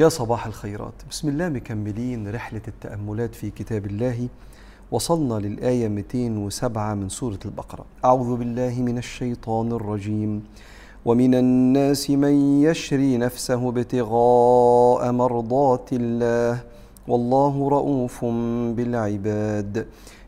يا صباح الخيرات. بسم الله مكملين رحلة التأملات في كتاب الله. وصلنا للآية 207 من سورة البقرة. أعوذ بالله من الشيطان الرجيم. ومن الناس من يشري نفسه ابتغاء مرضات الله. والله رؤوف بالعباد.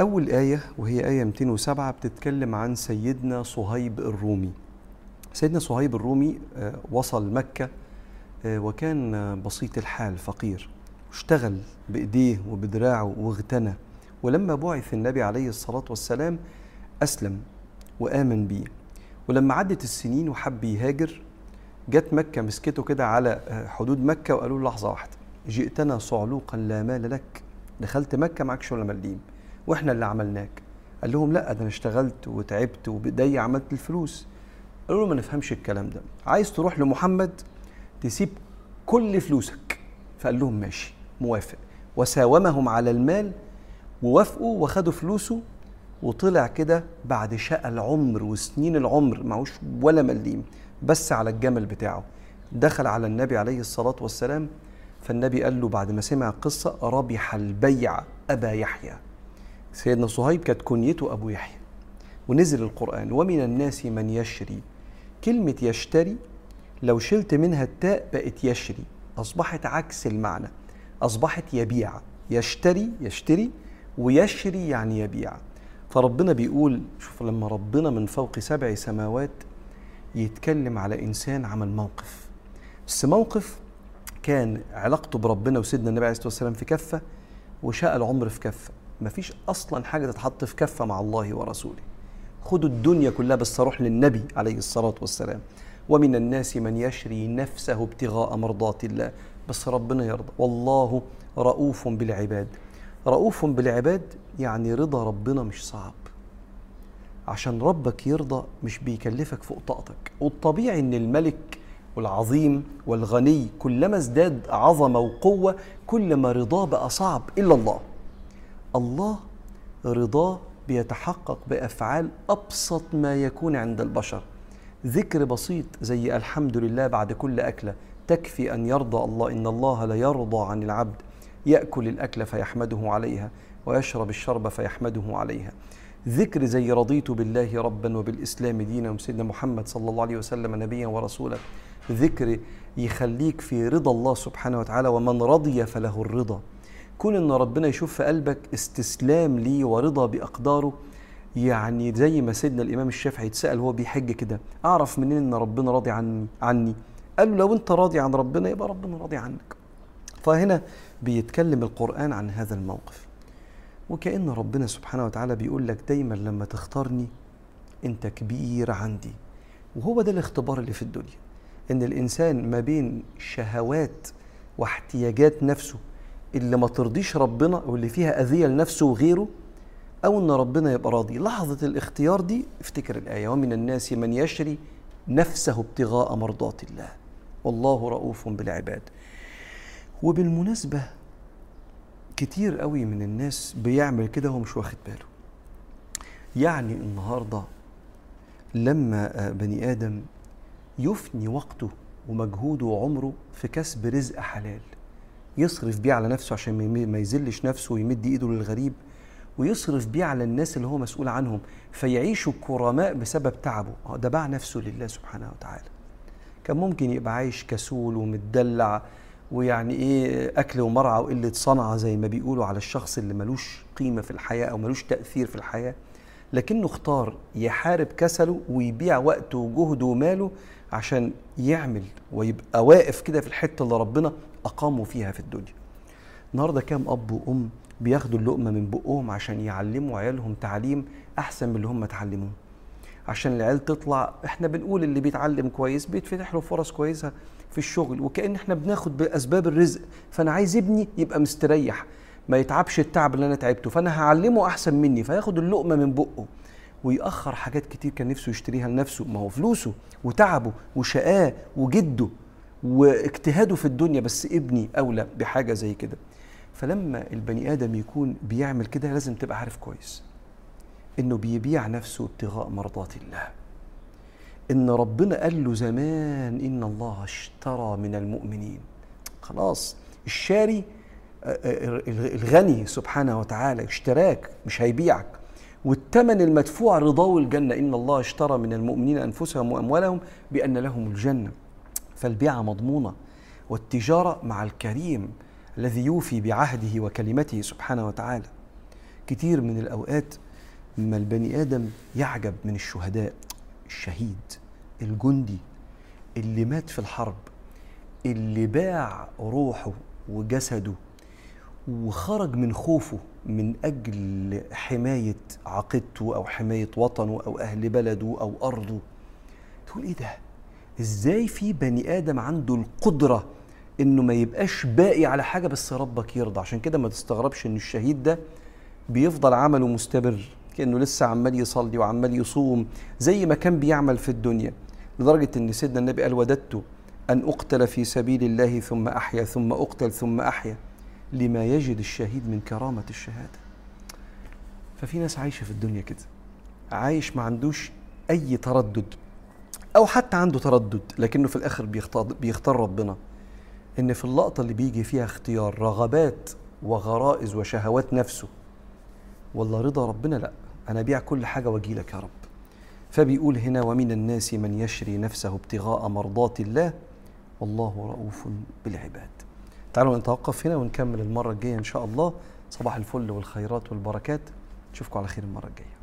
أول آية وهي آية 207 بتتكلم عن سيدنا صهيب الرومي. سيدنا صهيب الرومي آه، وصل مكة آه، وكان بسيط الحال فقير. اشتغل بإيديه وبدراعه واغتنى. ولما بعث النبي عليه الصلاة والسلام أسلم وآمن بيه. ولما عدت السنين وحب يهاجر جت مكة مسكته كده على آه، حدود مكة وقالوا له لحظة واحدة جئتنا صعلوقا لا مال لك. دخلت مكة معكش ولا مليم وإحنا اللي عملناك. قال لهم لا ده أنا اشتغلت وتعبت وبايديا عملت الفلوس. قالوا له ما نفهمش الكلام ده. عايز تروح لمحمد تسيب كل فلوسك. فقال لهم ماشي موافق. وساومهم على المال ووافقوا وخدوا فلوسه وطلع كده بعد شقى العمر وسنين العمر معهوش ولا مليم بس على الجمل بتاعه. دخل على النبي عليه الصلاة والسلام فالنبي قال له بعد ما سمع القصة ربح البيع أبا يحيى. سيدنا صهيب كانت كنيته أبو يحيى. ونزل القرآن ومن الناس من يشري. كلمة يشتري لو شلت منها التاء بقت يشري. أصبحت عكس المعنى. أصبحت يبيع. يشتري يشتري ويشري يعني يبيع. فربنا بيقول شوف لما ربنا من فوق سبع سماوات يتكلم على إنسان عمل موقف. بس موقف كان علاقته بربنا وسيدنا النبي عليه الصلاة والسلام في كفة وشاء العمر في كفة. مفيش أصلا حاجة تتحط في كفة مع الله ورسوله. خدوا الدنيا كلها بس أروح للنبي عليه الصلاة والسلام. ومن الناس من يشري نفسه ابتغاء مرضات الله. بس ربنا يرضى. والله رؤوف بالعباد. رؤوف بالعباد يعني رضا ربنا مش صعب. عشان ربك يرضى مش بيكلفك فوق طاقتك. والطبيعي إن الملك والعظيم والغني كلما ازداد عظمة وقوة كلما رضاه بقى صعب إلا الله. الله رضاه بيتحقق بأفعال أبسط ما يكون عند البشر. ذكر بسيط زي الحمد لله بعد كل أكلة تكفي أن يرضى الله إن الله لا يرضى عن العبد. يأكل الأكل فيحمده عليها ويشرب الشرب فيحمده عليها. ذكر زي رضيت بالله ربا وبالإسلام دينا وسيدنا محمد صلى الله عليه وسلم نبيا ورسولا. ذكر يخليك في رضا الله سبحانه وتعالى ومن رضي فله الرضا. كون إن ربنا يشوف في قلبك استسلام ليه ورضا بأقداره يعني زي ما سيدنا الإمام الشافعي يتسأل وهو بيحج كده أعرف منين إن ربنا راضي عني عني؟ قال له لو أنت راضي عن ربنا يبقى ربنا راضي عنك. فهنا بيتكلم القرآن عن هذا الموقف. وكأن ربنا سبحانه وتعالى بيقول لك دايما لما تختارني أنت كبير عندي. وهو ده الاختبار اللي في الدنيا إن الإنسان ما بين شهوات واحتياجات نفسه اللي ما ترضيش ربنا واللي فيها أذية لنفسه وغيره أو إن ربنا يبقى راضي. لحظة الاختيار دي افتكر الآية. ومن الناس من يشري نفسه ابتغاء مرضات الله. والله رؤوف بالعباد. وبالمناسبة كتير قوي من الناس بيعمل كده وهو مش واخد باله. يعني النهارده لما بني آدم يفني وقته ومجهوده وعمره في كسب رزق حلال يصرف بيه على نفسه عشان ما يذلش نفسه ويمد ايده للغريب ويصرف بيه على الناس اللي هو مسؤول عنهم فيعيشوا كرماء بسبب تعبه. ده باع نفسه لله سبحانه وتعالى. كان ممكن يبقى عايش كسول ومتدلع ويعني إيه أكل ومرعى وقلة صنعة زي ما بيقولوا على الشخص اللي ملوش قيمة في الحياة أو ملوش تأثير في الحياة لكنه اختار يحارب كسله ويبيع وقته وجهده وماله عشان يعمل ويبقى واقف كده في الحتة اللي ربنا اقاموا فيها في الدنيا. النهارده كام أب وأم بياخدوا اللقمة من بقهم عشان يعلموا عيالهم تعليم أحسن من اللي هم اتعلموه. عشان العيال تطلع إحنا بنقول اللي بيتعلم كويس بيتفتح له فرص كويسة في الشغل وكأن إحنا بناخد بأسباب الرزق. فأنا عايز ابني يبقى مستريح ما يتعبش التعب اللي أنا تعبته فأنا هعلمه أحسن مني فياخد اللقمة من بقه. ويأخر حاجات كتير كان نفسه يشتريها لنفسه. ما هو فلوسه وتعبه وشقاه وجده واجتهاده في الدنيا بس ابني أولى بحاجة زي كده. فلما البني آدم يكون بيعمل كده لازم تبقى عارف كويس إنه بيبيع نفسه ابتغاء مرضات الله. إن ربنا قال له زمان إن الله اشترى من المؤمنين. خلاص الشاري آه، آه، الغني سبحانه وتعالى اشتراك مش هيبيعك. والثمن المدفوع رضاه الجنة. إن الله اشترى من المؤمنين أنفسهم وأموالهم بأن لهم الجنة. فالبيعة مضمونة والتجارة مع الكريم الذي يوفي بعهده وكلمته سبحانه وتعالى. كتير من الأوقات ما البني آدم يعجب من الشهداء. الشهيد الجندي اللي مات في الحرب اللي باع روحه وجسده وخرج من خوفه من أجل حماية عقيدته أو حماية وطنه أو أهل بلده أو أرضه. تقول إيه ده؟ إزاي في بني آدم عنده القدرة إنه ما يبقاش باقي على حاجة بس ربك يرضى؟ عشان كده ما تستغربش إن الشهيد ده بيفضل عمله مستمر كأنه لسه عمال يصلي وعمال يصوم زي ما كان بيعمل في الدنيا لدرجة إن سيدنا النبي قال وددت أن أقتل في سبيل الله ثم أحيا ثم أقتل ثم أحيا. لما يجد الشهيد من كرامة الشهادة. ففي ناس عايشة في الدنيا كده عايش ما عندوش أي تردد أو حتى عنده تردد لكنه في الآخر بيختار ربنا. إن في اللقطة اللي بيجي فيها اختيار رغبات وغرائز وشهوات نفسه ولا رضا ربنا لأ أنا أبيع كل حاجة وأجي لك يا رب. فبيقول هنا ومن الناس من يشري نفسه ابتغاء مرضات الله والله رؤوف بالعباد. تعالوا نتوقف هنا ونكمل المرة الجاية إن شاء الله. صباح الفل والخيرات والبركات. نشوفكم على خير المرة الجاية.